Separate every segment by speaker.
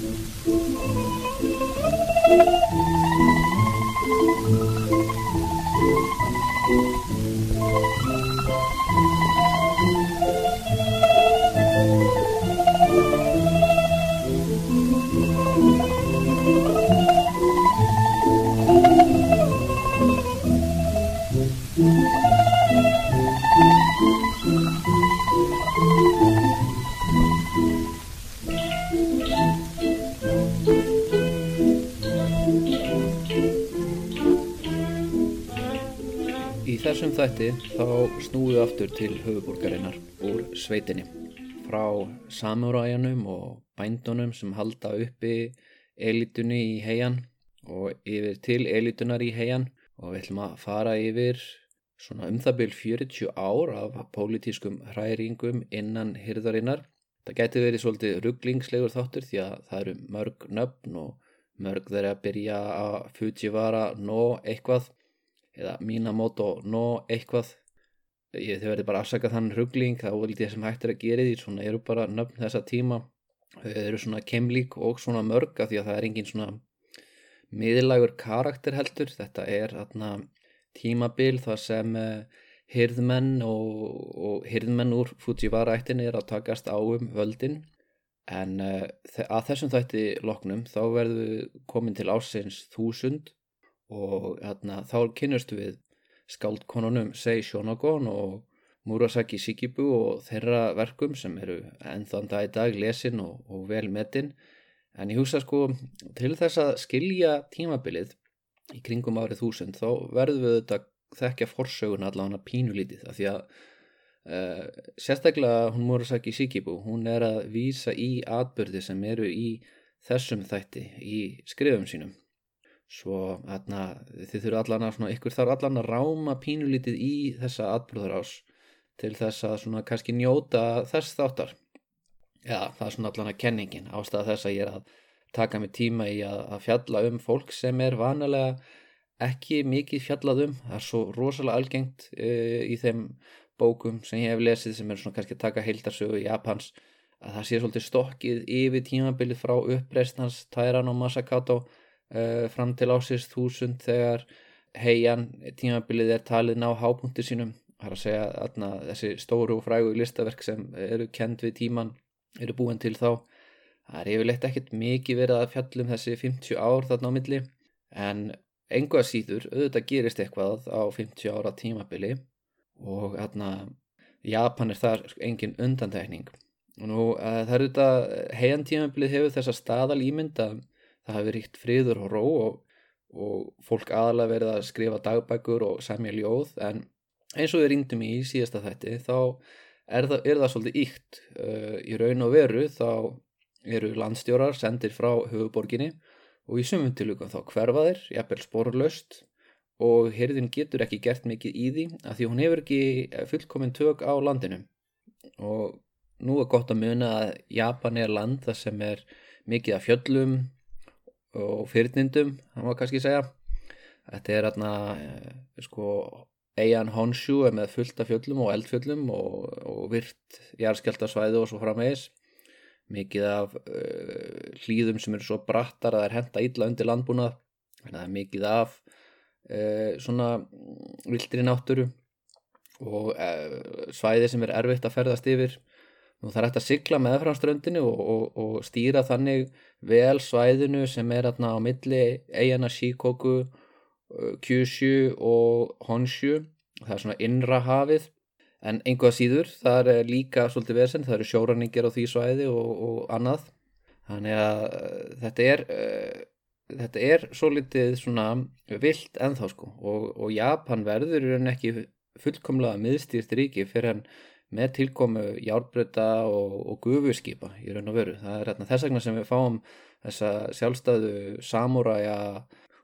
Speaker 1: Thank you. Þætti þá við aftur til höfuborgarinnar úr sveitinni. Frá samuræjanum og bændunum sem halda uppi elitunni í heian og yfir til elitunar í heian. Og við ætlum að fara yfir svona um það byrj 40 ár af pólitískum hræringum innan hyrðarinnar. Það gæti verið svolítið rugglingslegur þáttur því að það eru mörg nöfn og mörg þeirra að byrja að Fujiwara no eitthvað eða Minamoto no eitthvað. Ég þau verði bara afsaka þann ruggling þá vildi ég sem hægt er að gera því svona eru bara nöfn þessa tíma. Þau eru svona kemlík og svona mörg af því að það er engin svona miðlagur karakter heldur. Þetta er þarna tímabil þar sem uh, hirðmenn og, og hirðmenn úr Fujiwara ættin er að takast á um völdin. En uh, að þessum þætti loknum þá verðum við komin til ásins þúsund og hérna, þá kynnustu við skáldkonunum Sei Shonogon og Murasaki Shikibu og þeirra verkum sem eru ennþann dag í dag lesin og, og vel metin. En ég hugsa sko til þess að skilja tímabilið í kringum árið þúsund þá verðum við þetta þekkja forsögun allavega pínulítið af því að uh, sérstaklega hún Murasaki Shikibu hún er að vísa í atbyrði sem eru í þessum þætti í skrifum sínum svo atna, þið þurfu allan að svona, ykkur þarf allan að ráma pínulítið í þessa atbrúðarás til þess að svona kannski njóta þess þáttar. Já það er svona allan að kenningin ástæða þess að ég er að taka mig tíma í að, að fjalla um fólk sem er vanalega ekki mikið fjallað um það er svo rosalega algengt uh, í þeim bókum sem ég hef lesið sem er svona kannski að taka heildarsögu í Japans að það sé svolítið stokkið yfir tímabilið frá uppreistnans Tairan og Masakato uh, fram til ásins þúsund þegar heian tímabilið er talið ná hápunktu sínum. Það er að segja að þessi stóru og frægu listaverk sem eru kend við tíman eru búin til þá. Það er yfirleitt ekkert mikið verið að fjallum þessi 50 ár þarna á milli en enga síður auðvitað gerist eitthvað á 50 ára tímabili og þarna Japan er þar engin undantækning og nú það er auðvitað heian tímabilið hefur þessa staðal ímynd að það hafi ríkt friður og ró og, og fólk aðalega verið að skrifa dagbækur og semja ljóð. En eins og við ringdum í síðasta þætti þá er það, er það svolítið íkt uh, í raun og veru þá eru landstjórar sendir frá höfuborginni og í sumum tilugum þá hverfaðir, jafnvel sporlaust og hérðin getur ekki gert mikið í því af því hún hefur ekki fullkominn tök á landinu. Og nú er gott að muna að Japan er land það sem er mikið af fjöllum og fyrnindum, það má kannski segja. Þetta er hérna sko Eian Honshu er með fullt af fjöllum og eldfjöllum og, og virt jarðskjaldasvæðu og svo framvegis. Mikið af uh, hlýðum sem eru svo brattar að það er henda illa undir landbúnað. Þannig að það er mikið af uh, svona vildri nátturu og uh, svæði sem er erfitt að ferðast yfir og það er hægt að sigla með frá ströndinu og, og, og stýra þannig vel svæðinu sem er aðna á milli eigana Shikoku, Kyushu og Honshu. Það er svona innra hafið. En einhvað síður, það er líka svolítið vesen, það eru sjóraningir á því svæði og, og annað. Þannig að þetta er uh, þetta er svo litið svona vilt ennþá sko. Og Japan verður en ekki fullkomlega miðstýrt ríki fyrir hann með tilkomu járbröta og, og gufuskipa í raun og veru. Það er þess vegna sem við fáum þessa sjálfstæðu samúræja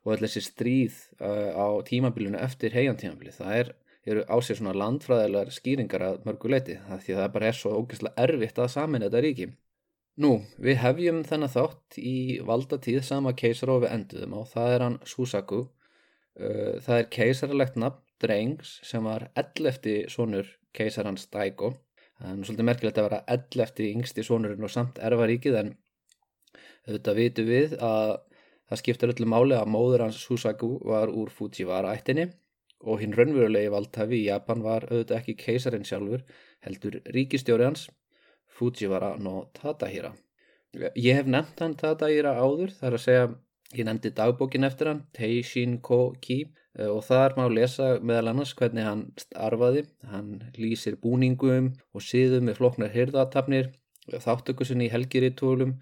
Speaker 1: og allir þessi stríð uh, á tímabilinu eftir heiantímabili. Það er, eru á sér svona landfræðilegar skýringar að mörgu leiti það því að það bara er svo ógeðslega erfitt að samin þetta ríki. Nú, við hefjum þennan þátt í valdatíð sama keisar og við enduðum og það er hann Susaku. Uh, það er keisarlegt nafn drengs sem var 11. sonur keisarans Daigo það er svolítið merkilegt að vera 11. yngsti sonurinn og samt erfa ríkið en Þetta vitum við að það skiptir öllu máli að móður hans Susaku var úr Fujiwara ættinni og hinn raunverulegi valdhafi í Japan var auðvitað ekki keisarinn sjálfur heldur ríkistjóri hans Fujiwara no Tadahira. Ég hef nefnt hann Tadahira áður þar að segja ég nefndi dagbókin eftir hann Teishin Ko-ki Eh, og þar má lesa meðal annars hvernig hann starfaði, hann lýsir búningum og síðum með floknar hyrðatafnir, þáttökusin í helgiritólum,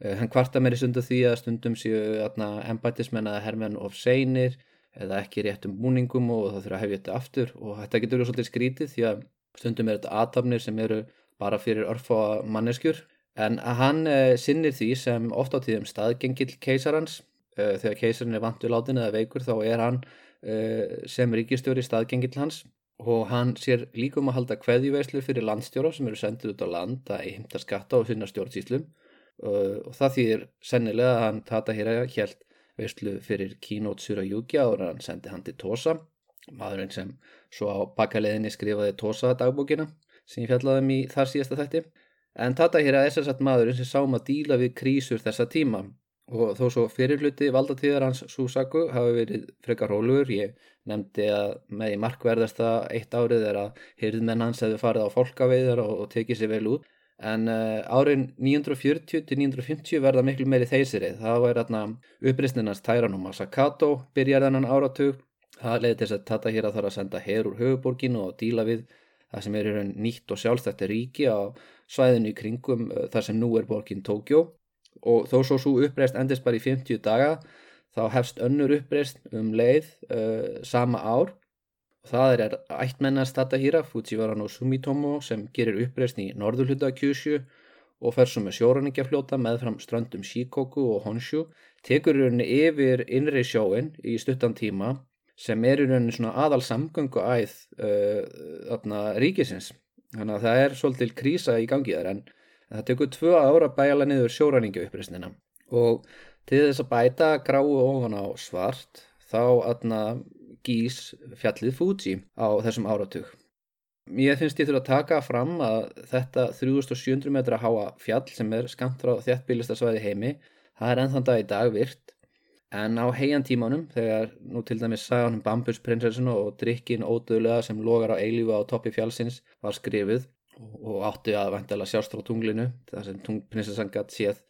Speaker 1: eh, hann kvarta meiri stundu því að stundum séu embætismenn að hermenn of seinir eða ekki réttum búningum og það þurfa að hefja þetta aftur. Og þetta getur verið svolítið skrítið því að stundum er þetta aðtafnir sem eru bara fyrir örfá manneskjur. En hann eh, sinnir því sem oft á tíðum staðgengill keisarans. Þegar keisarinn er vantu látin eða veikur þá er hann Eh, sem ríkistjóri staðgengill hans og hann sér líkum að halda kveðjuveislu fyrir landstjóra sem eru sendið út á land að heimta skatta og sinna stjórnsýslum. Eh, og það þýðir sennilega að hann tata hér að hjælt veislu fyrir Kínót áður að hann sendi hann til Tosa. Maðurinn sem svo á bakaleðinni skrifaði Tosa dagbókina sem ég fjallaði um í þar síðasta þætti. En tata hér að þess að maðurinn sem sáum að díla við krísur þessa tíma og þó svo fyrirluti valdatíðar hans Susaku hafi verið frekar rólugur ég nefndi að með í markverðasta eitt árið er að hyrðmenn hans hefði farið á fólkaveiðar og, og tekið sér vel út. En uh, árin 940 til 950 verða miklu meiri þeysirið. Það var hérna upprýstinans Tæranum Masakato byrjar þennan áratug. Það leiði til að Tata hér að þarf að senda her úr höfuborginu og díla við það sem er nýtt og sjálfstætti ríki á svæðinu í kringum uh, þar sem nú er borgin Tókjó og þó svo svo uppreist endist bara í 50 daga þá hefst önnur uppreist um leið uh, sama ár. Það er ættmennast Tatahira Fujiwara no Sumitomo sem gerir uppreist í norðurhluta Kyushu og fer svo með sjóraningjafljóta með fram strandum Shikoku og Honshu. Tekur rauninni yfir innri sjóin í stuttan tíma sem er rauninni svona aðal samgöngu æð uh, ríkisins. Þannig að það er svolítil krísa í gangi þar en Það tekur tvö ára bæla niður sjóræningja upprýstina og til þess að bæta gráu ofan á svart þá aðna gís fjallið Fuji á þessum áratug. Ég finnst ég þurfa að taka fram að þetta 3700 metra háa fjall sem er skamt frá þéttbílistasvæði heimi, það er ennþann dag í dag virt en á heiantímanum þegar nú til dæmis sagan um Bambusprinsessinu og drikkin ódöðlega sem logar á eilífu á toppi fjallsins var skrifið og átti að vantala sjást frá tunglinu þar sem prinsessan gætt séð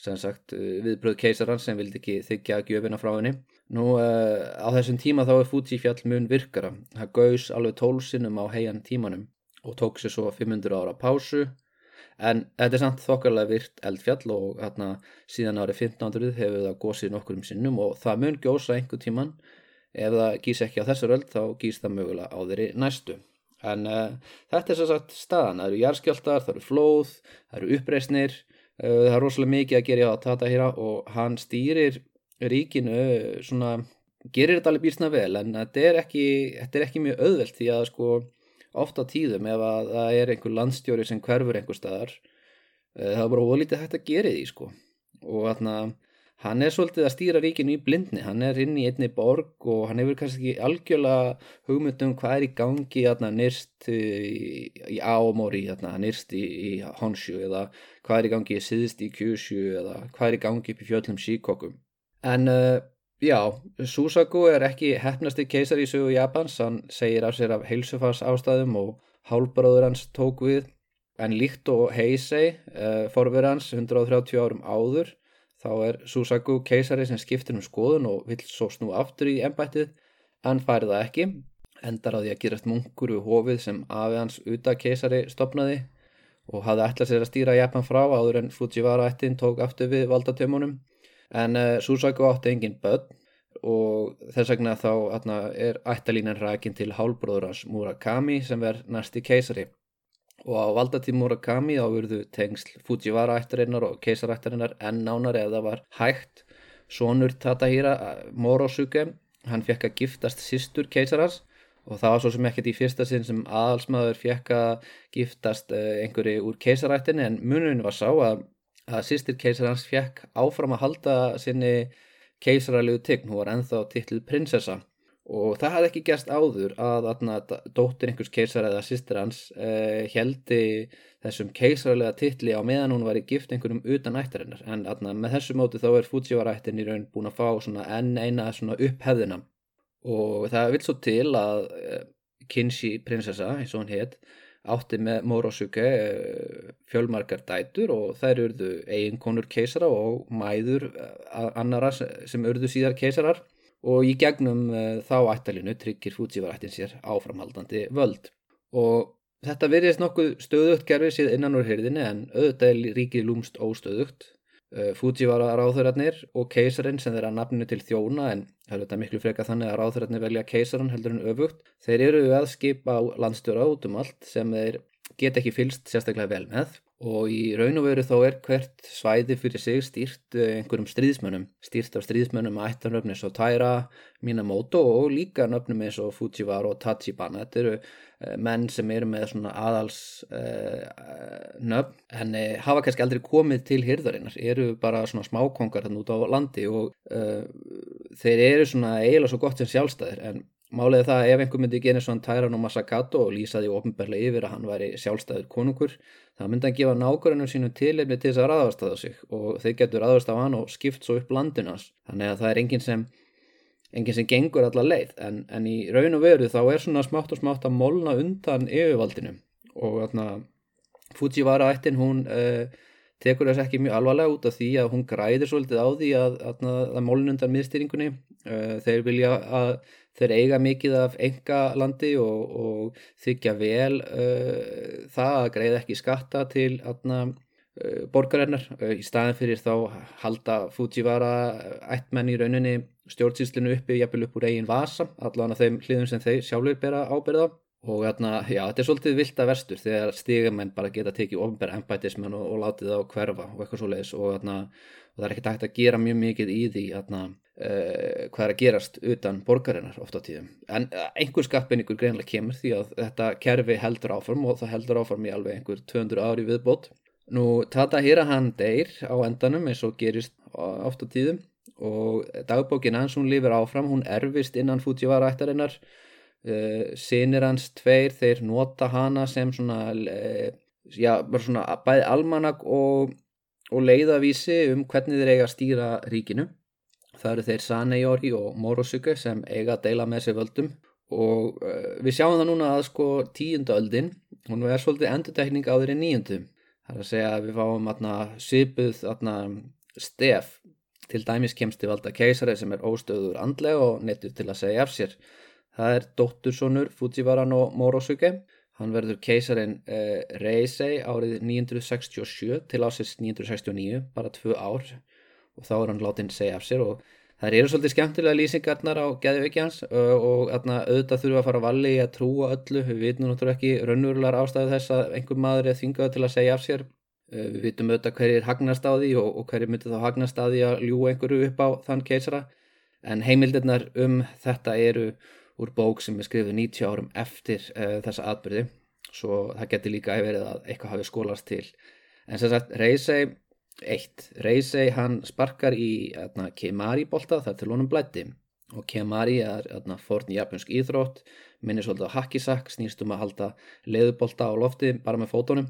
Speaker 1: sem sagt viðbröð keisaran sem vildi ekki þykja gjöfina frá henni. Nú uh, á þessum tíma þá er Fuji fjall mun virkara. Það gaus alveg tólsinnum á heian tímanum og tók sér svo 500 ára pásu. En þetta er samt þokkarlega virt eldfjall og hérna síðan árið 1500 hefur það gósið nokkur um sinnum og það mun gjósa einhver tíman ef það gís ekki á þessar öll þá gís það mögulega á þeirri næstu En uh, þetta er svo sagt staðan, það eru jarðskjáltar, það eru flóð, það eru uppreysnir, uh, það er rosalega mikið að gera á Tata Hira og hann stýrir ríkinu, svona, gerir þetta alveg býrsna vel. En þetta er ekki, þetta er ekki mjög auðvelt því að sko ofta tíðum ef að það er einhver landstjóri sem hverfur einhver staðar, uh, það er bara ólítið hægt að gera því sko. Og þarna hann er svolítið að stýra ríkinu í blindni, hann er inn í einni borg og hann hefur kannski ekki algjörlega hugmyndum hvað er í gangi hérna, nýrst í, í Aomori, hérna, nýrst í, í Honshu eða hvað er í gangi í Siðst í Kyushu eða hvað er í gangi í fjöllum Shikokum. En uh, já, Susaku er ekki hefnasti keisar í sögu Japans, hann segir af sér af heilsufars ástæðum og hálbráður hans tók við, en líkt og Heisei, uh, forverð hans 130 árum áður, Þá er Susaku keisari sem skiptir um skoðun og vill svo snú aftur í ennbættið en færi það ekki. Endar á því að gerast munkur við hófið sem afi hans uta keisari stopnaði og hafði ætlað sér að stýra Japan frá áður en Fujiwara ættin tók aftur við valdatömunum. En uh, Susaku átti engin börn og þess vegna þá atna, er ættalínan rækin til hálbróðurans Murakami sem verð næsti keisari og á valdatíð Murakami þá verðu tengsl Fujiwara ættarinnar og keisarættarinnar enn nánar eða var hægt. Sonur Tatahira Morosuke hann fekk að giftast sístur keisarars og það var svo sem ekkert í fyrsta sinn sem aðalsmaður fekk að giftast eh, einhverju úr keisarættinni en munun var sá að, að sístur keisarans fekk áfram að halda sinni keisararlegu tign, hún var enþá titluð prinsessa og það hafði ekki gerst áður að atna, dóttir einhvers keisar eða sýstir hans eh, heldi þessum keisarlega titli á meðan hún var í gift einhverjum utan ættarinnar. En atna, með þessu móti þá er Fujiwara-ættin í raun búin að fá enn eina upphefðina. Og það vil svo til að eh, Kinshi prinsessa, eins og hann hétt átti með Morosuke eh, fjölmarkar dætur og þær urðu eiginkonur keisara og mæður eh, annara sem urðu síðar keisarar og í gegnum eh, þá ættalinu tryggir Fujivarættin sér áframhaldandi völd. Og þetta verðist nokkuð stöðugt gerfið síðan innan úr hyrðinni en auðvitað er ríkið lúmst óstöðugt. Fujivara ráðhörarnir og keisarinn sem þeirra nafninu til þjóna en það er þetta miklu freka þannig að ráðhörarnir velja keisaran heldur en öfugt þeir eru að skipa á landstjóra út um allt sem þeir get ekki fylst sérstaklega vel með og í raun og veru þá er hvert svæði fyrir sig stýrt eh, einhverjum stríðsmönnum stýrt af stríðsmönnum að ættanöfni eins og Taira, Minamoto og líka nöfnum eins og Fujiwara og Tachibana þetta eru uh, menn sem eru með svona aðals uh, nöfn en uh, hafa kannski aldrei komið til hyrðarinnar, eru bara svona smákongar þannig út á landi og þeir eru svona eiginlega svo gott sem sjálfstæðir en Málega það ef einhver myndi gera svona Tæran og Masakato og lýsaði ofnbærlega yfir að hann væri sjálfstæður konungur, það myndi hann gefa nákvæmlega sínum tilefni til þess að raðastaða sig og þeir getur raðast á hann og skipt svo upp landinans. Þannig að það er enginn sem, enginn sem gengur alla leið en, en í raun og veru þá er svona smátt og smátt að molna undan yfirvaldinu og þarna Fujiwara ættin hún uh, tekur þess ekki mjög alvarlega út af því að hún græðir svolítið á því að, að, að molna undan miðstýringunni. Uh, þeir vilja að þeir eiga mikið af enga landi og, og þykja vel uh, það að greiða ekki skatta til uh, borgarinnar uh, í staðin fyrir þá halda Fujiwara ættmenn í rauninni stjórnsýslinu uppi jafnvel upp úr eigin vasa allavega þeim hliðum sem þeir sjálfur bera ábyrða og atna, já, þetta er svolítið vilt að verstur þegar stigamenn bara geta tekið ofnbæra embætismenn og, og látið þá hverfa og eitthvað svo leiðis og, og það er ekkert hægt að gera mjög mikið í því atna, Uh, hvað er að gerast utan borgarinnar ofta á tíðum. En uh, einhver skappinningur greinlega kemur því að þetta kerfi heldur áform og það heldur áform í alveg einhver 200 ári viðbót. Nú Tata Hirahan deyr á endanum eins og gerist ofta á tíðum og dagbókin hans hún lifir áfram hún erfist innan Fujiwara ættarinnar sinir hans tveir þeir nota hana sem svona já, bara svona bæði almanak og, og leiðavísi um hvernig þeir eiga að stýra ríkinu Það eru þeir Saneyori og Morosuke sem eiga að deila með sér völdum og uh, við sjáum það núna að sko tíundu öldin, hún er svolítið endutekning á þeirri níundu. Það er að segja að við fáum atna, svipuð atna, stef til dæmis kemsti valda keisari sem er óstöður andlega og nettur til að segja af sér. Það er dóttursonur Fujiwara no Morosuke. Hann verður keisarin eh, Reisei árið 967 til ásins 969, bara tvö ár. Og þá er hann látin segja af sér og það eru svolítið skemmtilega lýsingarnar á geðveikjans og atna, auðvitað þurfa að fara að valli að trúa öllu, við vitum náttúrulega ekki raunverulegar ástæðu þess að einhver maður er þingað til að segja af sér. Við vitum auðvitað hverjir hagnast á því og, og hverjir myndir þá hagnast á því að ljúa einhverju upp á þann keisara. En heimildirnar um þetta eru úr bók sem er skrifið 90 árum eftir uh, þessa atbyrði svo það getur líka verið að eitthvað hafi skólast til. En sem sagt Reysei Eitt, Reysei hann sparkar í atna, Kemari bolta þar til honum blætti og Kemari er forn japansk íþrótt, minnir svolítið á hakisak, snýst um að halda leðubolta á lofti bara með fótónum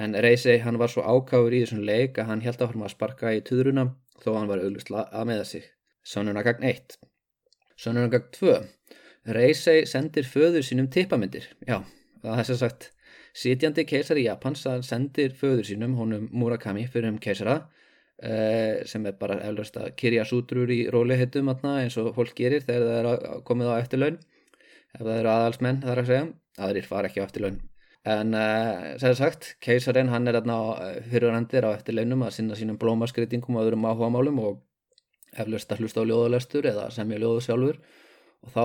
Speaker 1: en Reysei hann var svo ákáður í þessum leik að hann held áfram að sparka í tuðruna þó hann var auglustla að meða sig. Sannunagagn 1 Sannunagagn 2 Reysei sendir föður sínum tippamindir, já, það er sem sagt Sitjandi keisari Japans sendir föður sínum, honum Murakami, fyrir um keisara uh, sem er bara eflaust að kyrja sútrur í rólihettum eins og fólk gerir þegar það er komið á eftirlaun. Ef það eru aðalsmenn þar að segja, aðrir fara ekki á eftirlaun. En uh, sem sagt, keisarin hann er eh, fyrirrandir á eftirlaunum að sinna sínum blómaskritingum og öðrum áhugamálum og eflaust að hlusta á ljóðalestur eða semja ljóðu sjálfur og þá,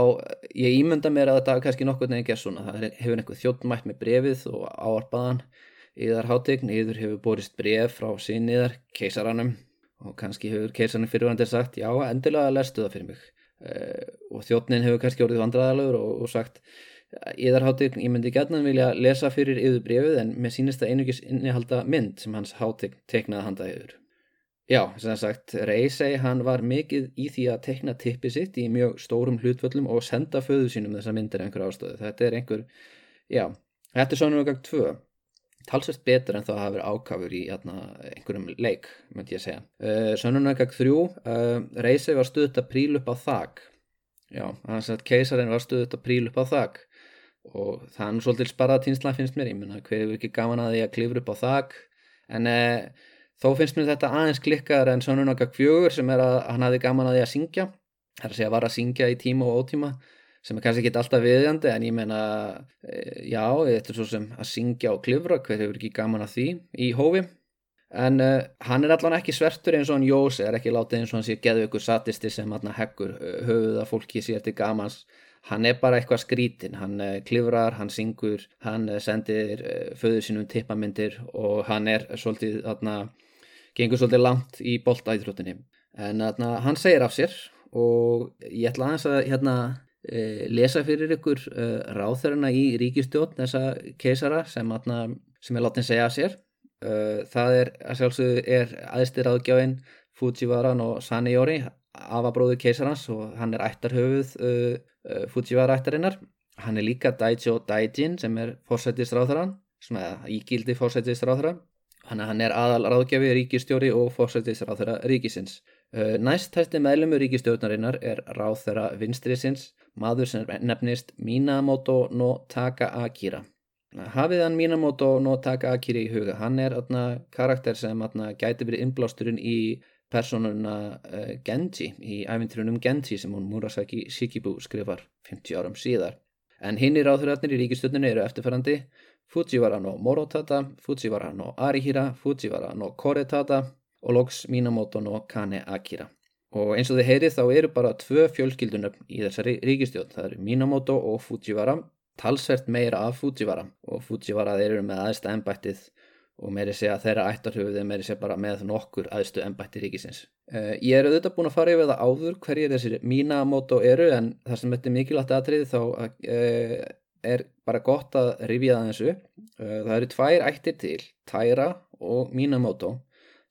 Speaker 1: ég ímynda mér að þetta kannski nokkur nefn ekki svona, það hefur einhver þjóttmætt með brefið og áarpaðan yðar hátegn, yður hefur borist bref frá síniðar, keisaranum og kannski hefur keisaranum fyrirvandir sagt já, endilega lestu það fyrir mig. Uh, og þjóttnin hefur kannski orðið vandraðalögur og, og sagt yðar hátegn, ég myndi gætna vilja lesa fyrir yður brefið en mér sínist að einugis innihalda mynd sem hans hátegn teknaði handa yður Já, sem sagt, Reisei hann var mikið í því að tekna tippi sitt í mjög stórum hlutvöllum og senda föðu sínum þessa myndir einhver ástöðu. Þetta er einhver, já, þetta er svona gang tvö. Talsvert betur en það hafa verið ákafur í jæna, einhverjum leik, myndi ég segja. Uh, Sönunagag þrjú, uh, Reisei var stuðt að príl upp á þak. Já, þannig að keisarinn var stuðt að príl upp á þak og nú svolítið sparað tínsla finnst mér, ég menna, hver er ekki gaman að því að klifra upp á þak, en uh, Þó finnst mér þetta aðeins klikkaður en Sönunagak fjögur sem er að hann hafi gaman að því að syngja. Það er að segja að var að syngja í tíma og ótíma sem er kannski ekki alltaf viðjandi en ég menna, e, já, þetta er svo sem að syngja og klifra, hver hefur ekki gaman að því í hófi. En uh, hann er allan ekki svertur eins og hann Jósi, er ekki látið eins og hann sé geðu ykkur satisti sem hann heggur höfuð að fólki sér til gamans. Hann er bara eitthvað skrítin, hann klifrar, hann syngur, hann sendir föðu sínum tippamindir og hann er svolítið þarna gengur svolítið langt í boltæðrútinni en atna, hann segir af sér og ég ætla aðeins að hérna, e, lesa fyrir ykkur e, ráþöruna í ríkistjón þessa keisara sem, atna, sem er látin segja af sér. E, það er að sjálfsögðu er aðstir áðgjáinn Fujivaran og Saneyori afabróðu keisarans og hann er ættarhöfuð e, e, Fujiwara ættarinnar. Hann er líka Daijo Daijin sem er fórsættistráþaran svona ígildi fórsættistráþaran hann er aðal ráðgjafi ríkistjóri og fórsættis ráðherra ríkisins. Næst hætti meðlumu ríkistjórnarinnar er ráðherra vinstrisins, maður sem nefnist Minamoto no Taka Akira. Hafið hann Minamoto no Taka Akira í huga. Hann er atna, karakter sem atna, gæti verið innblásturinn í personuna uh, Genji, í æfintrunum Genji sem hún Murasaki Shikibu skrifar 50 árum síðar. En hinn í ráðherratnir í ríkistjórninu eru eftirferandi Fujiwara no Morotata, Fujiwara no Arihira, Fujiwara no Koretata og loks Minamoto no Kane Akira. Og eins og þið heyrið þá eru bara tvö fjölskyldunöfn í þessari ríkistjóð. Það eru Minamoto og Fujiwara, talsvert meira af Fujiwara og Fujiwara þeir eru með aðsta ennbættið og meiri segja þeirra ættarhauðið meiri segja bara með nokkur aðstu ennbætti ríkisins. Uh, ég er auðvitað búin að fara yfir það áður hverjir þessir Minamoto eru en það sem þetta er mikilvægt aðtrið þá uh, er bara gott að rifja það þessu. Eh, það eru tvær ættir til, Taira og Minamoto,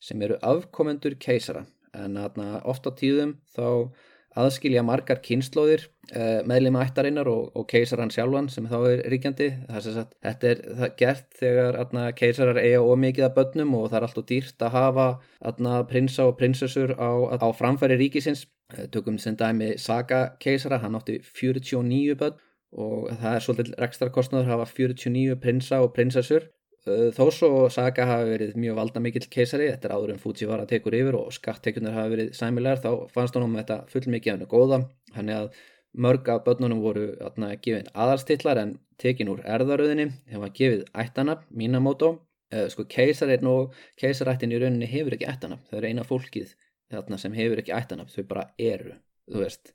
Speaker 1: sem eru afkomendur keisara. En ofta tíðum þá aðskilja margar kynnslóðir eh, meðlima ættarinnar og, og keisaran sjálfan sem þá er ríkjandi. Sagt, þetta er það gert þegar atna, keisarar eiga ómikið að börnum og það er alltaf dýrt að hafa atna, prinsa og prinsessur á, á framfæri ríkisins. Eh, tökum sem dæmi Saga keisara, hann átti 49 börn og það er svolítið rekstarkostnaður hafa 49 prinsa og prinsessur. Þó svo Saga hafi verið mjög valda mikill keisari, þetta er áður en Fujiwara tekur yfir og skattekjunar hafi verið sæmilegar þá fannst hann um þetta full mikið af hennu góða. Hann er að mörg af börnunum voru atna, gefin aðalstillar en tekin úr erðaröðinni maður gefið ættanab, Minamoto. Uh, sko keisarinn og keisarættin í rauninni hefur ekki ættanab, þau eru eina fólkið sem hefur ekki ættanab, þau bara eru þú veist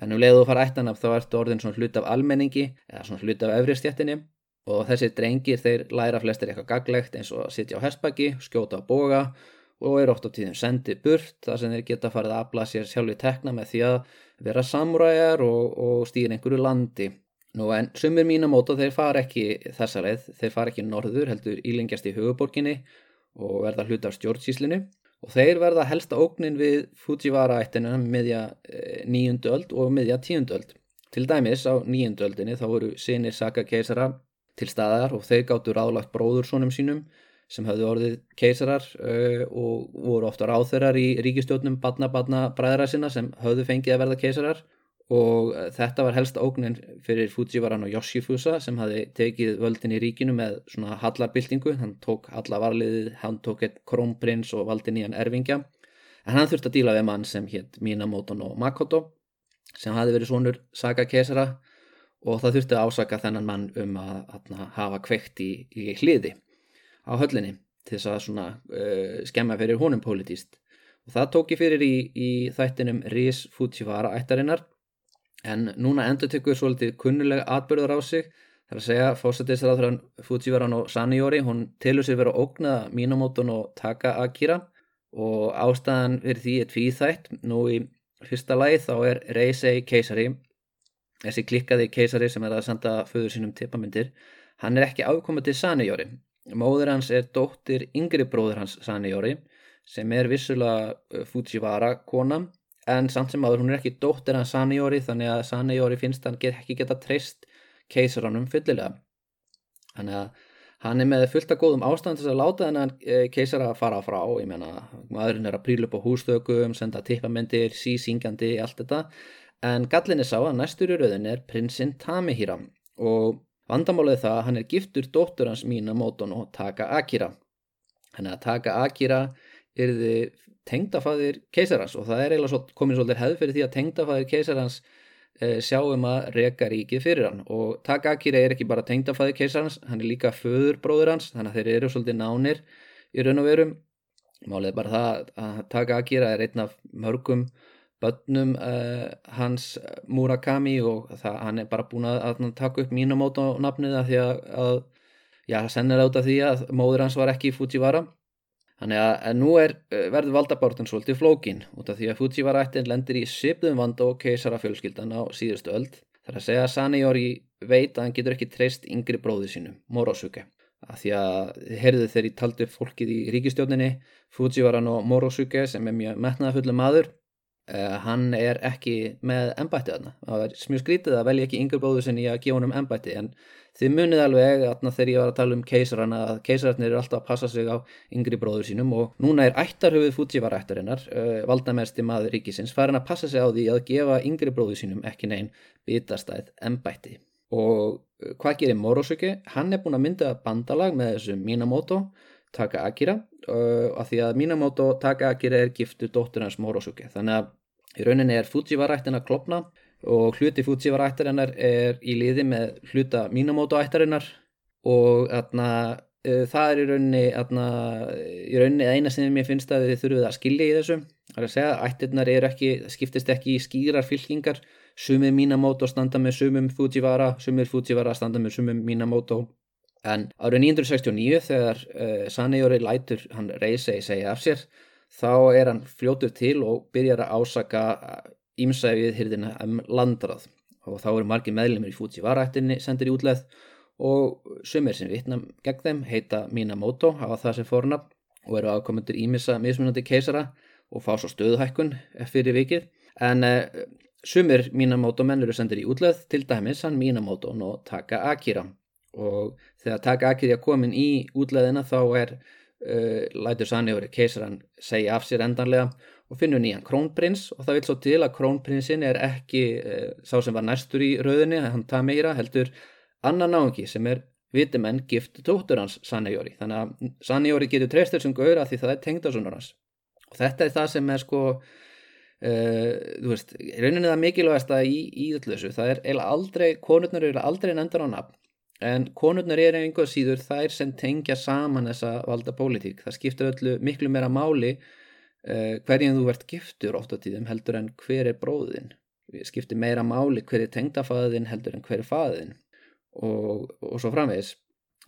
Speaker 1: en um leiðu þú fara ættan af þá ertu orðin svona hlut af almenningi eða svona hlut af efriðstjættinni og þessi drengir þeir læra flestir eitthvað gaglegt eins og að sitja á hestbakki, skjóta á boga og eru oft á tíðum sendið burt þar sem þeir geta farið að afla sér sjálfi tekna með því að vera samræjar og, og stýra einhverju landi. Nú en sumir mínamóta þeir fara ekki þessa leið, þeir fara ekki norður heldur ílengjast í huguborginni og verða hlut af stjórnsíslinu og þeir verða helsta ógnin við Fujiwara ættina miðja e, nýjundu öld og miðja tíundu öld. Til dæmis á nýjundu öldinni þá voru sinir Saka keisara til staðar og þeir gáttu ráðlagt bróðursónum sínum sem hafði orðið keisarar uh, og voru ofta ráþörar í ríkistjónum badna badna bræðra sinna sem hafðu fengið að verða keisarar og eh, þetta var helst ógnin fyrir Fujivaran og Yoshifusa sem hafi tekið völdin í ríkinu með svona hallarbyltingu, hann tók alla varliðið, hann tók eitt krónprins og valdi nýjan erfingja, en hann þurfti að díla við mann sem hétt Minamoto no Makoto sem hafi verið svonur Saga Kesara. Og það þurfti að ásaka þennan mann um að, að hafa kveikt í, í hliði á höllinni til þess að svona uh, skemma fyrir honum politíst og það tók ég fyrir í, í þættinum Rís Fujiwara ættarinnar en núna endur tekur svolítið kunnulega atbyrður á sig þar að segja fósættisraðurinn Fujivaran og Saniyori hún tilur sér verið að ógna Minamoto og Taka Akira og ástæðan fyrir því er tvíþætt. Nú í fyrsta lagi þá er Reisei keisari þessi klikkaði keisari sem er að senda föður sínum tippamindir hann er ekki ákomið til Saniyori móður hans er dóttir yngri bróður hans Saniyori sem er vissulega uh, Fujiwara kona en samt sem aður hún er ekki dóttir hann Sanjori þannig að Sanjori finnst hann get, ekki geta treyst keisaranum fyllilega. Þannig að hann er með fullt af góðum ástand þess að láta þennan eh, keisara að fara frá. Ég menna, maðurinn er að príla upp á hústökum senda tippamendir, sísingjandi allt þetta, en gallin er sá að næstur í rauðin er prinsinn Tamihira. Og vandamálið það að hann er giftur dóttur hans Minamoto Taka Akira hann er að Taka Akira er þið tengdafæðir keisarans og það er eiginlega komin svolítið hefð fyrir því að tengdafæðir keisarans Eh, sjáum að reka ríkið fyrir hann. Og Takakira er ekki bara tengdafæði keisarans, hann er líka föðurbróður hans þannig að þeir eru svolítið nánir í raun og verum. Málið bara það að Takakira er einn af mörgum börnum uh, hans Murakami og það, hann er bara búin að, að taka upp Minamoto nafnið að því að, að já, sennir átt af því að móður hans var ekki Fujiwara Þannig að nú er, eh, verður valdabártan svolítið flókin út af því að Fujiwara-ættin lendir í sipðum vanda og keisarafjölskyldan á síðustu öld. Það er að segja að Saneyori veit að hann getur ekki treyst yngri bróði sínum, Morosuke. Að því að herðu þeir í taldu fólkið í ríkistjóninni, Fujiwara og Morosuke sem er mjög metnaðafullu maður, uh, hann er ekki með ennbætti þarna. Það er mjög skrítið að velja ekki yngri bróði sinni að gefa hann um ennbætti en þið munið alveg að þegar ég var að tala um keisarana að keisararnir eru alltaf að passa sig á yngri bróður sínum og núna er ættarhauðið Fujiwara ættarinnar, uh, valdamesti maður ríkisins, farin að passa sig á því að gefa yngri bróður sínum ekki neinn bitastæð ennbætti. Og uh, hvað gerir Morosuke? Hann er búin að mynda bandalag með þessu Minamoto Taka Akira uh, af því að Minamoto Taka Akira er giftu dóttur hans Morosuke. Þannig að í rauninni er Fujiwara ættin að klopna og hluti Fujiwara ættarinnar er í liði með hluta Minamoto ættarinnar og atna, uh, það er í rauninni, atna, í rauninni eina sem ég finnst að þið þurfuð að skilja í þessu. Það er að segja að ættirnar ekki, skiptist ekki í skýrar fylkingar. Sumið Minamoto standa með sumum Fujiwara sumir Fujiwara standa með sumum Minamoto en árið 1969 þegar uh, Saneyori lætur hann reysei segja af sér þá er hann fljótur til og byrjar að ásaka ímsæfið hýrðina um landrað og þá eru margi meðlumir í Fujiwara-ættinni sendir í útleð og sumir sem vittna gegn þeim heita Minamoto, hafa það sem fornafn og eru aðkomendur ímissa mismunandi keisara og fá svo stöðuhækkun fyrir vikið. En uh, sumir Minamoto menn eru sendir í útleð til dæmis hann Minamoto no Taka Akira og þegar Taka Akira komin í útleðina þá er uh, lætur Sannióri keisaran segja af sér endanlega og finnur nýjan krónprins. Og það vil svo til að krónprinsin er ekki uh, sá sem var næstur í rauðinni, hann það meira heldur annan náðungi sem er vitimenn gift tóttur hans Sannióri þannig að Sannióri getur treystur sem gauðra því það er tengdasunur hans. Og þetta er það sem er sko Uh, þú veist, rauninni það mikilvægast að í, í þessu, það er eða aldrei konurnar eru aldrei nefndar á nafn en konurnar eru einhver síður þær sem tengja saman þessa valda pólitík. Það skiptir öllu miklu meira máli uh, hverjum þú verðt giftur oft á tíðum heldur en hver er bróðin skiptir meira máli hver er tengdafæðin heldur en hver er fæðin og, og svo framvegs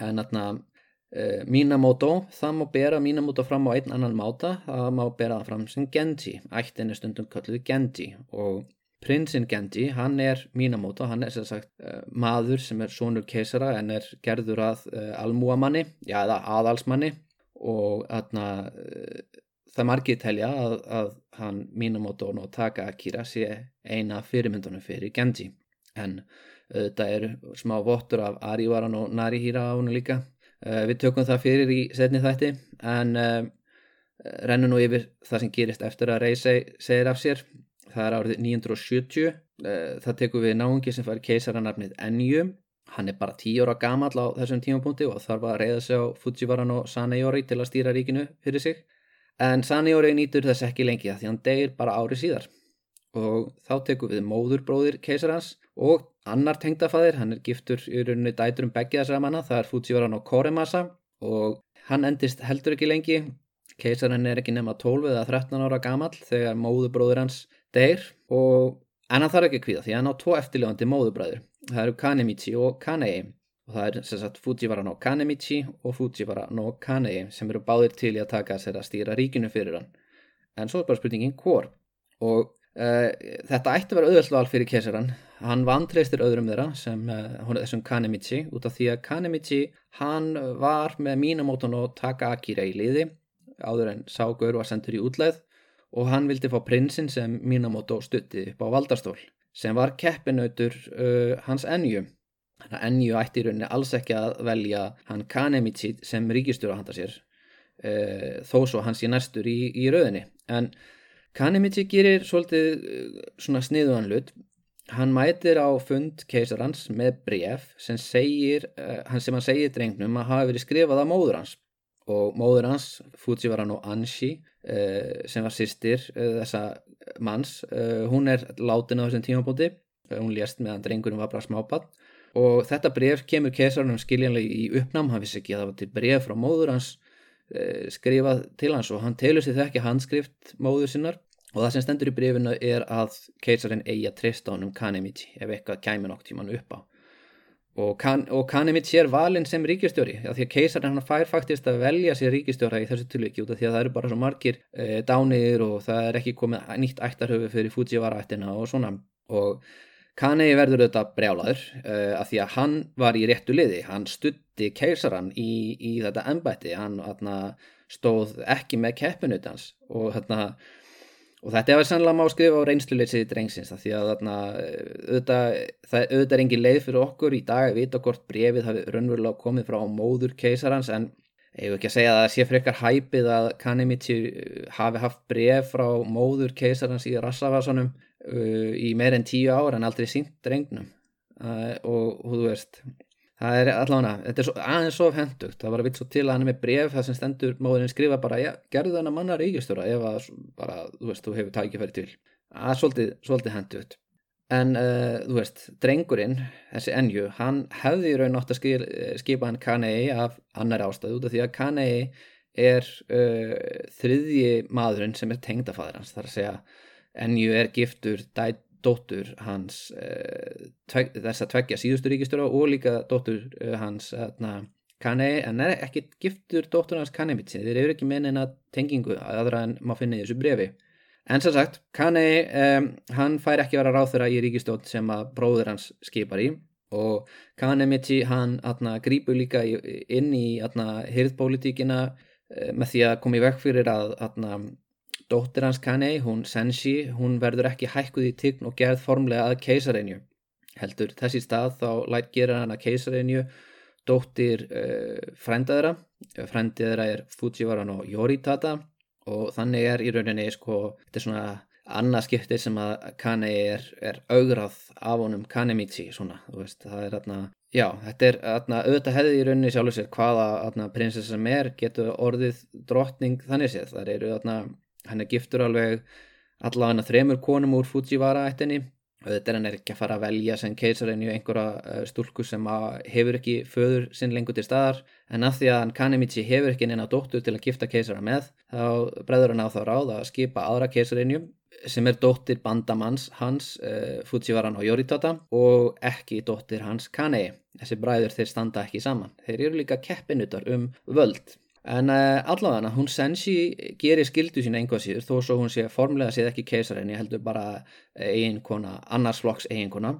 Speaker 1: en þarna uh, Minamoto, það má bera Minamoto fram á einn annan máta. Það má bera það fram sem Genji. Ættin er stundum kölluð Genji. Og Prinsinn Genji, hann er Minamoto, hann er sem sagt uh, maður sem er sonur keisara en er gerður að uh, almúamanni, já eða aðalsmanni. Og aðna, uh, það margir telja að, að hann Minamoto no Taka Akira sé eina fyrirmyndunum fyrir Genji. En þetta er smá vottur af Arivaran og Narihira á hennu líka. Við tökum það fyrir í setni þætti en rennum nú yfir það sem gerist eftir að Reisei segir af sér það er árið 970 eh, það tekur við náðungi sem fær keisaranarfnið Enju hann er bara 10 ára gamall á þessum tímapunkti og þarf að reyða sig á Fujivaran og Saneyori til að stýra ríkinu fyrir sig. En Saneyori nýtur þess ekki lengi það því hann degir bara árið síðar. Og þá tekur við móðurbróðir keisarans og annar tengdafæðir hann er giftur í rauninni dætur um begge þessara manna það er Fujivaran og Koremasa. Og hann endist heldur ekki lengi. Keisarinn er ekki nema 12 eða 13 ára gamall þegar móðurbróðir hans deyr og en hann þarf ekki að kvíða því hann á tvo eftirljóðandi móðubræður það eru Kanemichi og Kanei. Og það er sem sagt Fujiwara no Kanemichi og Fujiwara no Kanei sem eru báðir til í að taka sér að stýra ríkinu fyrir hann. En svo er bara spurningin hvor. Og uh, þetta ætti að vera auðvöldval fyrir kesaran hann vantreistir öðrum þeirra sem uh, þessum Kanemichi út af því að Kanemichi hann var með mínamóton og taka Akira í liði áður en Ságur var sendur í útleið og hann vildi fá prinsinn sem Minamoto stutti upp á valdarstól sem var keppinautur uh, hans Enju. Þannig að Enju ætti í rauninni alls ekki að velja hann Kanemichi sem ríkistjóra handa sér uh, þó svo hans í næstur í, í rauðinni. En Kanemichi gerir svolítið uh, svona sniðuðan hlut Hann mætir á fund keisarans með bref sem, segir, uh, sem hann segir drengnum að hafa verið skrifað af móður hans og móður hans, Fujiwara no Anshi, uh, sem var sýstir uh, þessa manns, hún er látin á þessum tímabóti, hún lést meðan drengurum var bara smápatt og þetta bref kemur keisarnum skiljanlega í uppnám, hann vissi ekki að það var til bref frá móður hans skrifað til hans. Og hann telur sér þekki handskrift móður sinnar. Og það sem stendur í brefinu er að keisarinn eigi að treysta honum Kanemichi ef eitthvað kæmi nokk tíman upp á. Og, kan, og Kanemichi er valinn sem ríkistjóri, því að keisarinn hann fær faktist að velja sér ríkistjóra í þessu tilviki út af því að það eru bara svo margir e, dánir og það er ekki komið nýtt ættarhöfu fyrir Fujiwara ættina og svona. Og Kanei verður þetta brjálaður e, að því að hann var í réttu liði, hann stutti keisarann í, í þetta ennbætti, hann atna, stóð ekki með keppinutans og hérna Og þetta er sannlega má skrifa á reynsluleysiði drengsins því að þarna, auðvitað, það auðvitað er engin leið fyrir okkur í dag að vita hvort brefið hafi raunverulega komið frá móður keisarans en ég hef ekki að segja að það sé frekar hæpið að Kanemichi hafi haft bref frá móður keisarans í Rassavasanum uh, í meir en tíu ár en aldrei sínt drengnum. Uh, og þú veist, það er allavega, þetta er svo, aðeins svo hendugt, það var að vitt svo til að hann er með bref það sem stendur móðurinn skrifa bara já, gerðu þennan manna ríkistjóra ef að bara, þú veist, þú hefur tækifæri til. Það er svolítið, svolítið hendugt en uh, þú veist, drengurinn þessi Enju, hann hefði í raun átt að skil, skipa hann Kanei af annar ástæðu út af því að Kanei er uh, þriðji maðurinn sem er tengdafæður hans, þar að segja Enju er giftur dætt dóttur hans uh, tveg, þess að tveggja síðustu ríkistöru og líka dóttur uh, hans uh, Kanei, en er ekki giftur dóttur hans Kanemitsi, þeir eru ekki með neina tengingu aðra en maður finna í þessu brefi en sem sagt, Kanei um, hann fær ekki vera ráþurra í ríkistótt sem að bróður hans skipar í. Og Kanemitsi hann grýpur líka inn í hirðpolítíkina með því að koma í vekk fyrir að atna, Dóttir hans Kanei, hún Senshi, hún verður ekki hækkuð í tign og gerð formlega að keisarinju. Heldur þessi stað þá lætt gera hann að keisarinju dóttir uh, frændaðra. Frændaðra er Fujiwara no Yoritata og þannig er í rauninni sko, þetta er svona annað skiptir sem að Kanei er, er augrað af honum Kanemichi svona, þú veist, það er aðna Já, þetta er aðna, auðvitað hefði í rauninni sjálfur sér hvaða aðna, prinsessa sem er getur orðið drottning þannig séð. Það eru aðna, hann er giftur alveg allavega þremur konum úr Fujiwara ættinni auðvitað er hann ekki að fara að velja sem keisarinn í einhverja uh, stúlku sem hefur ekki föður sinn lengur til staðar. En af því að hann Kanemichi hefur ekki neina dóttur til að gifta keisara með þá breður hann á þá ráð að skipa aðra keisarinnju sem er dóttir bandamanns hans uh, Fujiwara no Yoritata og ekki dóttir hans Kanei. Þessi bræður þeir standa ekki saman. Þeir eru líka keppinutar um völd En uh, allavega hún Senshi gerir skildu sína einhvað síður þó svo hún sé formlega séð ekki keisarinni heldur bara eiginkona, annars flokks eiginkona.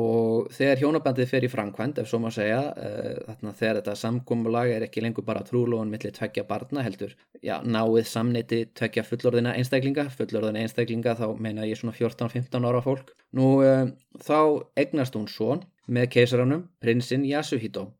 Speaker 1: Og þegar hjónabandið fer í framkvæmt ef svo má segja uh, þarna þegar þetta samgómmulag er ekki lengur bara trúlóðun millir tveggja barna heldur já, náið samneiti tveggja fullorðina einstaklinga fullorðina einstaklinga þá meina ég svona 14-15 ára fólk. Nú uh, þá egnast hún svon með keisaranum prinsinn Yasuhito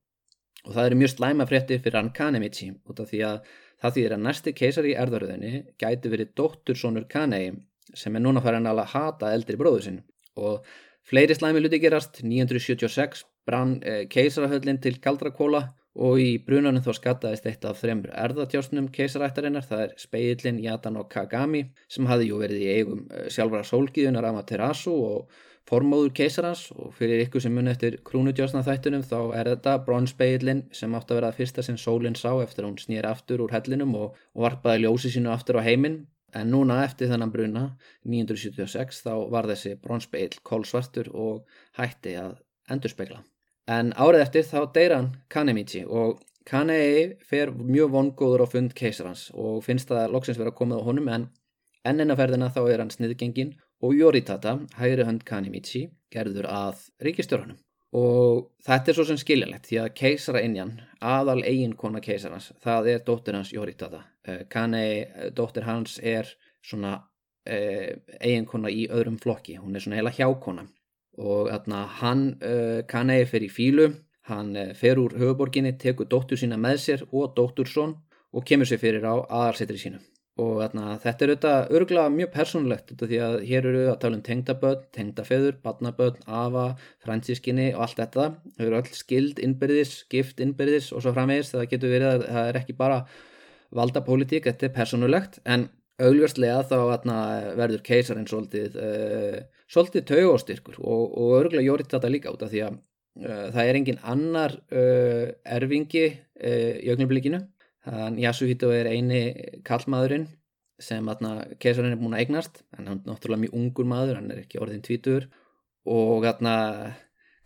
Speaker 1: og það eru mjög slæma fréttir fyrir hann Kanemichi út af því að það þýðir að næsti keisar í erðaröðinni gæti verið dóttursónur Kanei sem er núna farin að hata eldri bróður sinn. Og fleiri slæmi luti gerast. 976 brann eh, keisarahöllin til Galdrakóla og í brunanum þá skattaðist eitt af þremur erðatjásnum keisarættarinnar það er Speillin, Jatan og Kagami sem hafi jú verið í eigum eh, sjálfra sólgiðunar Amaterasu og formóður keisarans og fyrir ykkur sem muni eftir krúnudjósna þættunum þá er þetta bronspeilin sem átt að vera það fyrsta sem sólinn sá eftir að hún snýr aftur úr hellinum og, og varpaði ljósi sínu aftur á heiminn en núna eftir þennan bruna 976 þá var þessi bronspeil kólsvartur og hætti að endurspegla. En árið eftir þá deyra hann Kanemichi og Kanei fer mjög vongóður á fund keisarans og finnst það loksins vera komið á honum en enninaferðina þá er hann sniðgengin og Yoritata, hægri hönd Kanemichi, gerður að ríkistjórnum og þetta er svo sem skiljanlegt því að keisara innjan, aðal eiginkona keisarans, það er dóttir hans Jóritata. Eh, Kanei, eh, dóttir hans er svona eh, eiginkona í öðrum flokki, hún er svona heila hjákona. Og þarna hann, Kanei fer í fílu, hann fer úr höfuborginni, tekur dóttur sína með sér og dóttur són og kemur sér fyrir á aðalsetri sínum og þarna, þetta er auðvitað örgulega mjög persónulegt því að hér eru að tala um tengdaböld, tengdafeður, badnaböld, afa, fransískinni og allt þetta. Þau eru öll skild innbyrðis, gift innbyrðis og svo framvegis. Það getur verið að það er ekki bara valda pólitík, þetta er persónulegt. En augljóslega þá þarna, verður keisarinn svolítið uh, svolítið taugástyrkur og, og örgulega jórið þetta líka út af því að uh, það er engin annar uh, erfingi í augnablikinu Þann Yasuhito er eini kallmaðurinn sem keisarinn er búin að eignast, hann er náttúrulega mjög ungur maður, hann er ekki orðin tvítur og þarna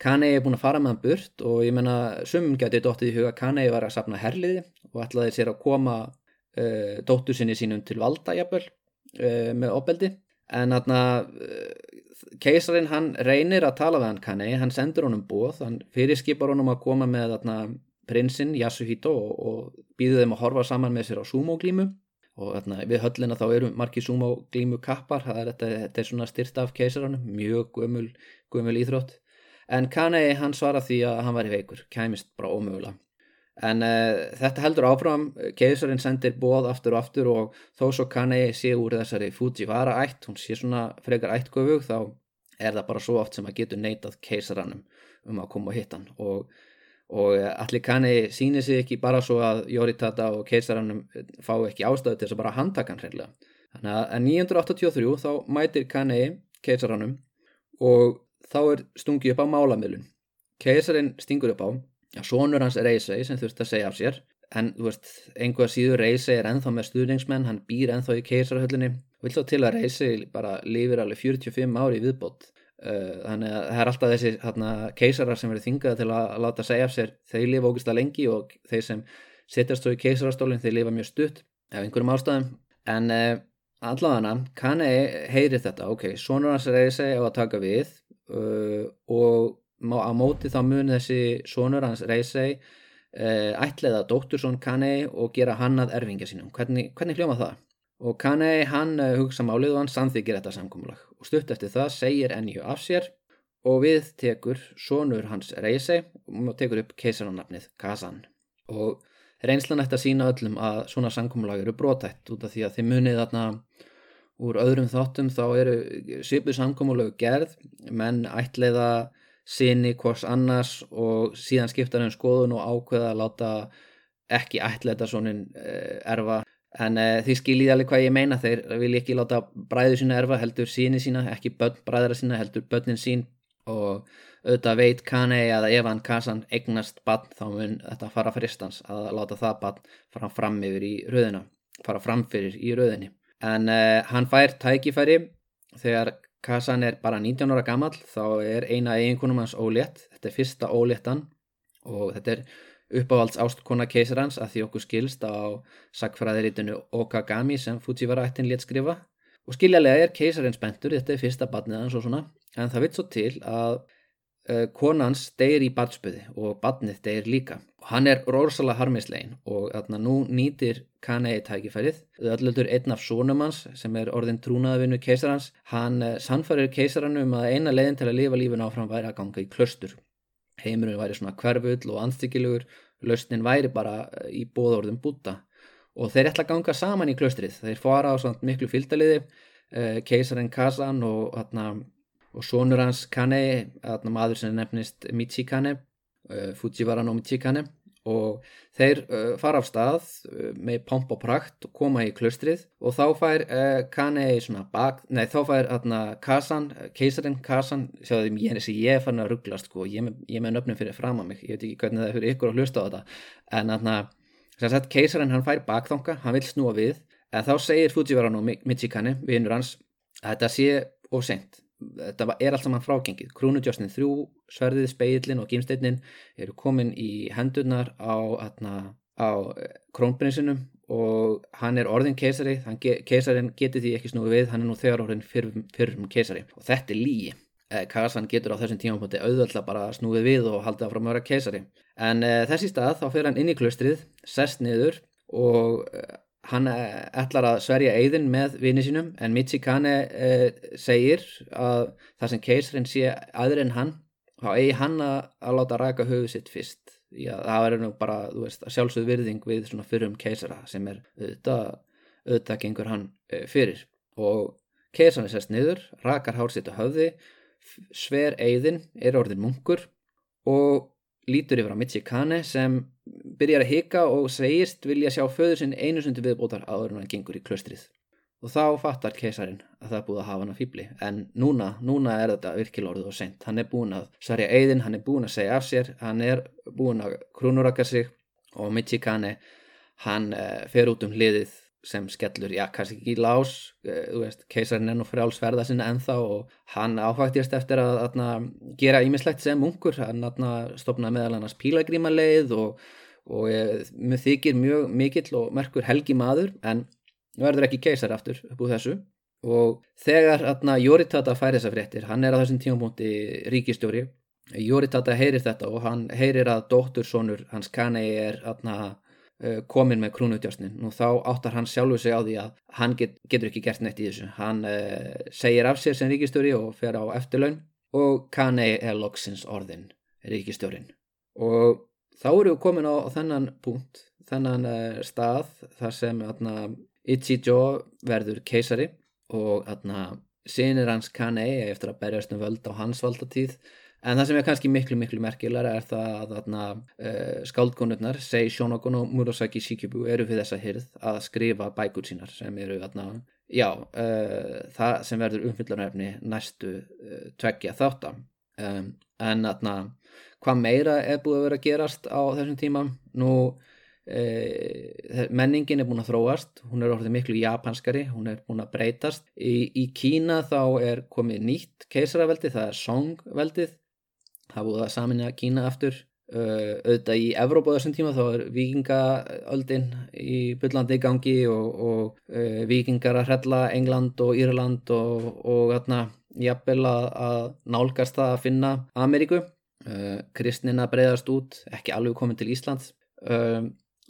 Speaker 1: Kanei er búin að fara með hann burt og ég menna sumum getið dóttið í huga Kanei var að sapna herliði og ætlaði sér að koma uh, dóttur sinni sínum til valda jafnvel uh, með opbeldi en þarna uh, keisarinn hann reynir að tala við hann Kanei, hann sendur honum bóð, hann fyrirskipar honum að koma með þarna prinsinn Yasuhito og, og býðu þeim að horfa saman með sér á sumoglímu. Og þarna, við höllina þá eru margi sumoglímu kappar, það er, þetta, þetta er svona styrt af keisaranum, mjög gömul, gömul íþrótt. En Kanei hann svara því að hann var í veikur, kæmist bara ómögulega. En uh, þetta heldur áfram, keisarinn sendir bóð aftur og aftur og þó svo Kanei sé úr þessari Fujiwara ætt, hún sé svona frekar ættgöfug þá er það bara svo oft sem að getur neitað keisarannum um að koma og hitta hann. Og og eh, allir kanni sýnir sig ekki bara svo að Jóritata og keisarannum eh, fá ekki ástöðu til þess að bara handtaka hann hreinlega. Þannig að 983 þá mætir kanni keisarannum og þá er stungið upp á málamilun. Keisarinn stingur upp á, já, sonur hans Reysei sem þurft að segja af sér, en þú veist, einhvað síður Reysei er enþá með stuðningsmenn, hann býr enþá í keisarhöllinni, vil þá til að Reysei bara lifir alveg 45 ári í viðbót þannig að það er alltaf þessi hana, keisarar sem eru þingað til að láta segja af sér. Þeir lifa ógust að lengi og þeir sem sittast svo í keisarastólinn þeir lifa mjög stutt af einhverjum ástæðum. En uh, allavega kanni heyri þetta. Ok, sonur hans reyði segja á að taka við uh, og á móti þá mun þessi sonur hans reyði segja ætliða dóttursson kanni og gera hann að erfingja sínum. Hvernig, hvernig hljóma það? Og Kanei hann hugsa málið og hann samþykir þetta samkómulag og stutt eftir það segir Ennju af sér og við tekur sonur hans Reisei og tekur upp keisarannafnið Kazan. Og reynslan eftir að sína öllum að svona samkómulag eru brotætt út af því að þið munið þarna úr öðrum þáttum þá eru svipuð samkómulag gerð. Menn ætleiða sinni hvors annars og síðan skiptar um skoðun og ákveða að láta ekki ætleita svonin eh, erfa en uh, því skiljið alveg hvað ég meina. Þeir vil ekki láta bræður sína erfa heldur síni sína, ekki börn bræðra sína heldur börnin sín. Og auðvitað veit Kanei að ef hann Kazan eignast bann þá mun þetta fara fristans að láta það bann fara fram yfir í röðina fara framfyrir í röðinni. En uh, hann fær tækifæri. Þegar Kazan er bara 19 ára gammal þá er eina eiginkunum hans ólétt. Þetta er fyrsta óléttan. Og þetta er uppáhalds ástkona keisarans að því okkur skilst á sakfræðiritinu Okagami sem Fujiwara ættin létt skrifa. Og skiljalega er keisarins bentur, þetta er fyrsta badnið hans og svona, en það vitt svo til að uh, konans deyir í badspöði og badnið deyir líka. Og hann er rosalega harmislegin og þarna nú nýtir Kanei tækifærið, öllöldur einn af sónum hans sem er orðin trúnaðavinu keisarans, hann uh, sannfærir keisaranum að eina leiðin til að lifa lífin áfram væri að ganga í klöstur heimurinn væri svona hverfull og anstyggilegur lausnin væri bara eh, í bóðorðum búta og þeir ætla að ganga saman í klöstrið þeir fara á svona miklu fylgdaliði eh, keisarinn Kazan og, og sonur hans Kane maður sem nefnist Michikane eh, Fujiwara no Michikane og þeir uh, fara af stað uh, með pomp og prakt og koma í klustrið og þá fær uh, Kanei svona bak, nei þá fær hérna Kazan, keisarin Kazan sjáðu því ég, ég er farin að rugglast sko, ég er með nöfnum fyrir fram að mig ég veit ekki hvernig það er fyrir ykkur að hlusta á þetta. En hérna, sem sagt keisarin hann fær bakþonga, hann vil snúa við en þá segir Fujiwara no Michikane vinnur hans að þetta sé of sent þetta er allt saman frágengið. Krúnudjósnin þrjú, sverðið, speillin og gímsteinin eru komin í hendurnar á, á eh, krónprinsinum og hann er orðin keisari, keisarin getur því ekki snúið við, hann er nú þegar orðin fyrrum, fyrrum keisari. Og þetta er lígi eh, Kazan getur á þessum tímapunkti auðvöldlega bara snúið við og haldið áfram að vera keisari. En eh, þessi stað þá fyrir hann inn í klustrið sest niður og hann eh, ætlar að sverja eigðin með vini sínum en Michikane eh, segir að það sem keisarin sé aðri en hann þá eigi hann að, að láta raka höfu sitt fyrst. Já, það verður nú bara, veist, sjálfsögð virðing við svona fyrrum keisara sem er auðvitað, auðvitað gengur hann e, fyrir. Og keisarin sérst niður, rakar hár sitt á höfði, sver eigðin, er orðin munkur og lítur yfir á Michikane sem byrjar að hika og segist vilja sjá föður sinn einu sundi viðbótar áður en hann gengur í klöstrið og þá fattar keisarin að það er búið að hafa hann að fýbli en núna, núna er þetta virkilega orðið og sent hann er búin að sarja eigðin, hann er búin að segja af sér hann er búin að krúnuraka sig og Michikane hann uh, fer út um hliðið sem skellur, já, kannski ekki lás uh, þú veist, keisarin er nú frjálsverða sinna ennþá og hann áfæktist eftir að, að, að gera ímislegt sem ungur. Hann stopnaði meðal annars pílagrímaleið og, og uh, mjög þykir mjög mikill og merkur helgi maður en verður ekki keisar aftur upp úr þessu. Og þegar Jóritata fær þessa fréttir, hann er á þessum tímapunkti ríkistjóri, Jóritata heyrir þetta og hann heyrir að dóttursonur hans Kanei er atna, komin með krúnutjásnin og þá áttar hann sjálfu sig á því að hann get, getur ekki gert neitt í þessu. Hann uh, segir af sér sem ríkistjóri og fer á eftirlaun og Kanei er loksins orðin ríkistjórin og þá eru við komin á, á þennan punkt þennan uh, stað þar sem atna, Ichijo verður keisari og sínir hans Kanei eftir að berjast um völd á hans valdatíð en það sem er kannski miklu miklu merkilega er það að uh, skáldkonurnar Sei Shonogon og Murasaki Shikibu eru við þessa hyrð að skrifa bækur sínar sem eru atna, já, uh, það sem verður umfyllarnefni næstu uh, tveggja þáttam um, en atna, hvað meira er búið að vera að gerast á þessum tíma? Nú menningin er búin að þróast hún er orðið miklu japanskari hún er búin að breytast. Í, í Kína þá er komið nýtt keisaraveldi það er Song-veldið það búið að saminja Kína aftur. Uh, auðvitað í Evrópa þessum tíma þá er vikingaöldin í byllandi í gangi og, og uh, vikingar að hrella England og Írland og, og hérna jafnvel að, að nálgast það að finna Ameríku. Uh, kristnina breyðast út ekki alveg komið til Íslands.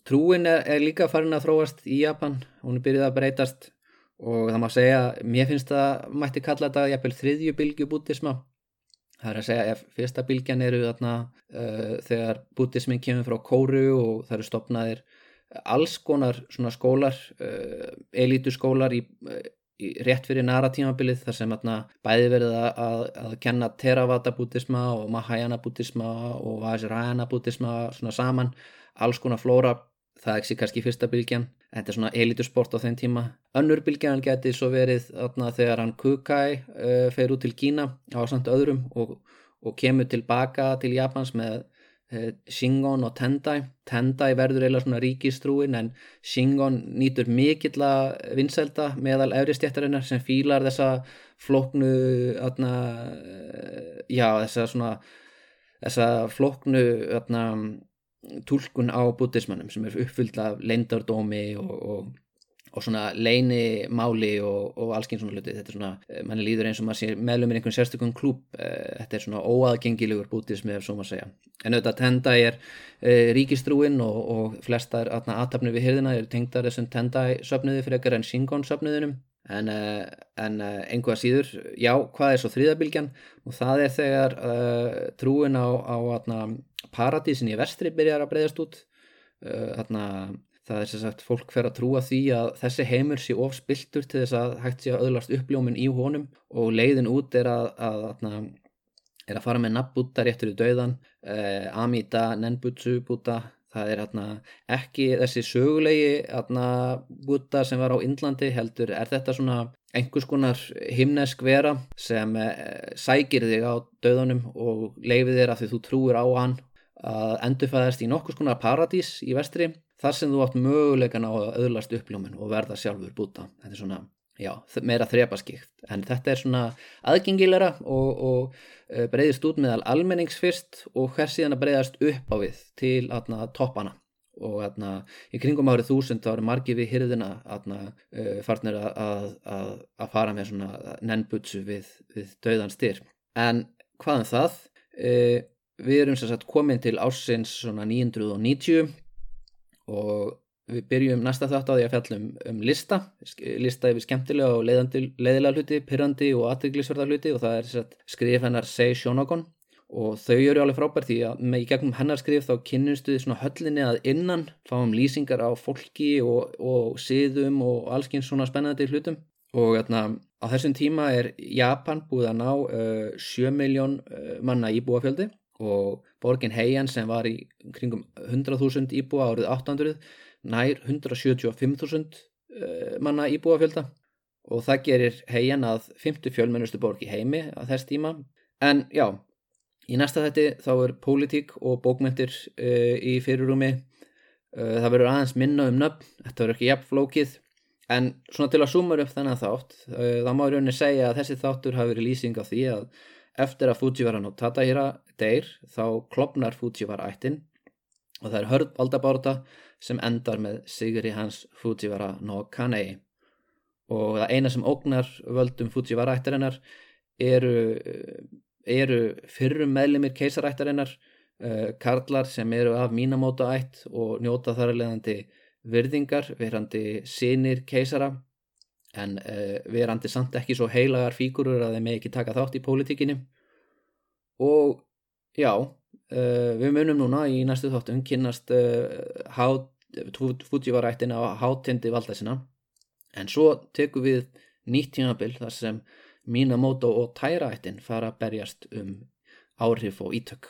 Speaker 1: Trúin er, er líka farin að þróast í Japan, hún er byrjuð að breytast og það má segja, mér finnst það mætti kalla þetta jafnvel þriðju bylgu bútisma. Það er að segja ef fyrsta bylgjan eru þarna uh, þegar bútismin kemur frá kóru og það eru stopnaðir alls konar svona skólar, uh, elítuskólar í, í rétt fyrir næra tímabilið þar sem þarna bæði verið að, að, að kenna Theravada bútisma og Mahayana bútisma og Vajrayana bútisma svona saman, alls konar flóra. Það er ekki kannski fyrsta bylgjan þetta er svona elitursport á þeim tíma. Önnur bylgjan geti svo verið atna, þegar hann Kukai uh, fer út til Kína á samt öðrum og, og kemur tilbaka til Japans með uh, Shingon og Tendai. Tendai verður eiginlega svona ríkistrúin en Shingon nýtur mikill að vinselda meðal efri stjættarinnar sem fílar þessa floknu atna, uh, já þessa svona þessa floknu atna tólkun á bútismannum sem er uppfyllt af leindardómi og, og, og svona leinimáli og, og allsken svona hluti. Þetta er svona, eh, manni líður eins og maður sé meðlumir einhvern sérstökum klúb eh, þetta er svona óaðgengilegur bútismi ef svo maður segja. En auðvitað tenda er e, ríkistrúin og flestar aðtapnir við hyrðina er tengdar þessum tenda söfniði fyrir ekkar en Shingon söfniðinum en, en einhvað síður já, hvað er svo þrýðabilgjan og það er þegar uh, trúin á, á atna, paradísin í vestri byrjar að breyðast út. Uh, þarna það er sem sagt fólk fer að trúa því að þessi heimur sé ofspiltur til þess að hægt sé að öðlast uppljómin í honum. Og leiðin út er að, að, að, er að fara með nabbúta réttur í dauðan uh, Amida, Nenbutsu búta það er hérna ekki þessi sögulegi búta sem var á Indlandi heldur er þetta svona einhvers konar himnesk vera sem eh, sækir þig á döðunum og leifir þér að því þú trúir á hann að endurfæðast í nokkurs konar paradís í vestri þar sem þú átt mögulegan á að öðlast uppljómun og verða sjálfur búta þetta er svona já, meira þrepaskikt en þetta er svona aðgengilegra og, og breyðist út meðal almennings fyrst og hvers síðan að breyðast upp á við til atna, toppana og atna, í kringum árið þúsund þá eru margi við hyrðina atna, uh, farnir að, að, að fara með svona nennbutsu við, við döðan styr En hvað um það? Uh, við erum sagt komin til ársins svona 990 og við byrjum næsta þátt á því að fjallum um lista, lista yfir skemmtilega og leiðilega hluti, pyrrandi og aðteglisverða hluti og það er skrif hennar Sei Shonogon. Og þau eru alveg frábær því að með í gegnum hennar skrif þá kynnustu þið svona höllinni að innan fáum lýsingar á fólki og, og siðum og allskyns svona spennandi hlutum. Og etna, á þessum tíma er Japan búið að ná uh, 7 miljón uh, manna íbúafjöldi og borgin Heian sem var í kringum 100.000 íbúa árið 800 nær 175.000 uh, manna íbúafjölda og það gerir Heian að 50 fjölmennustu borg í heimi á þess tíma en já Í næsta þetti þá er pólitík og bókmyndir uh, í fyrirrumi. Uh, það verður aðeins minna um nöfn, þetta verður ekki jafn flókið. En svona til að suma upp þennan þátt, uh, þá má ég rauninni segja að þessi þáttur hafi verið lýsing á því að eftir að Fujiwara no Tatahira deyr, þá klopnar Fujiwara ættin og það er hörð valdabárta sem endar með Sigri hans Fujiwara no Kanei. Og það eina sem ógnar völdum Fujiwara ættarinnar eru eru fyrrum meðlimir keisarættarinnar uh, karlar sem eru af mínamóta ætt og njóta þar leðandi virðingar, verandi sinir keisara en uh, verandi samt ekki svo heilagar fígurur að þeim ekki taka þátt í pólitíkinni og já uh, við munum núna í næstu þáttum kynast Fujivarættina á hátindi valdæsina en svo tekum við nýtt tímabill þar sem Minamoto og Tæraættin fara að berjast um áhrif og ítök.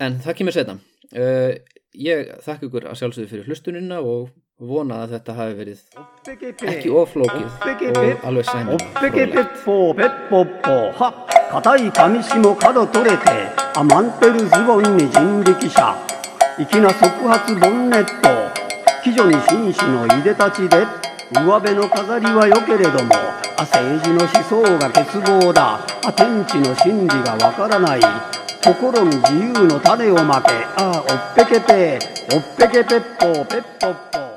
Speaker 1: En það kemur setna. Uh, ég þakka ykkur að sjálfsögðu fyrir hlustunina og vona að þetta hafi verið ekki oflókið og alveg frólægt. 硬い紙紙も角取れてアマンテルズボンに人力車。粋な側発ボンネット。貴女に紳士のいでたちで上辺の飾りは良けれどもあ政治の思想が欠乏だ。あ天地の真理がわからない。心に自由の種をまけ。ああおっぺけぺおっぺけぺっぽぺっぽっぽ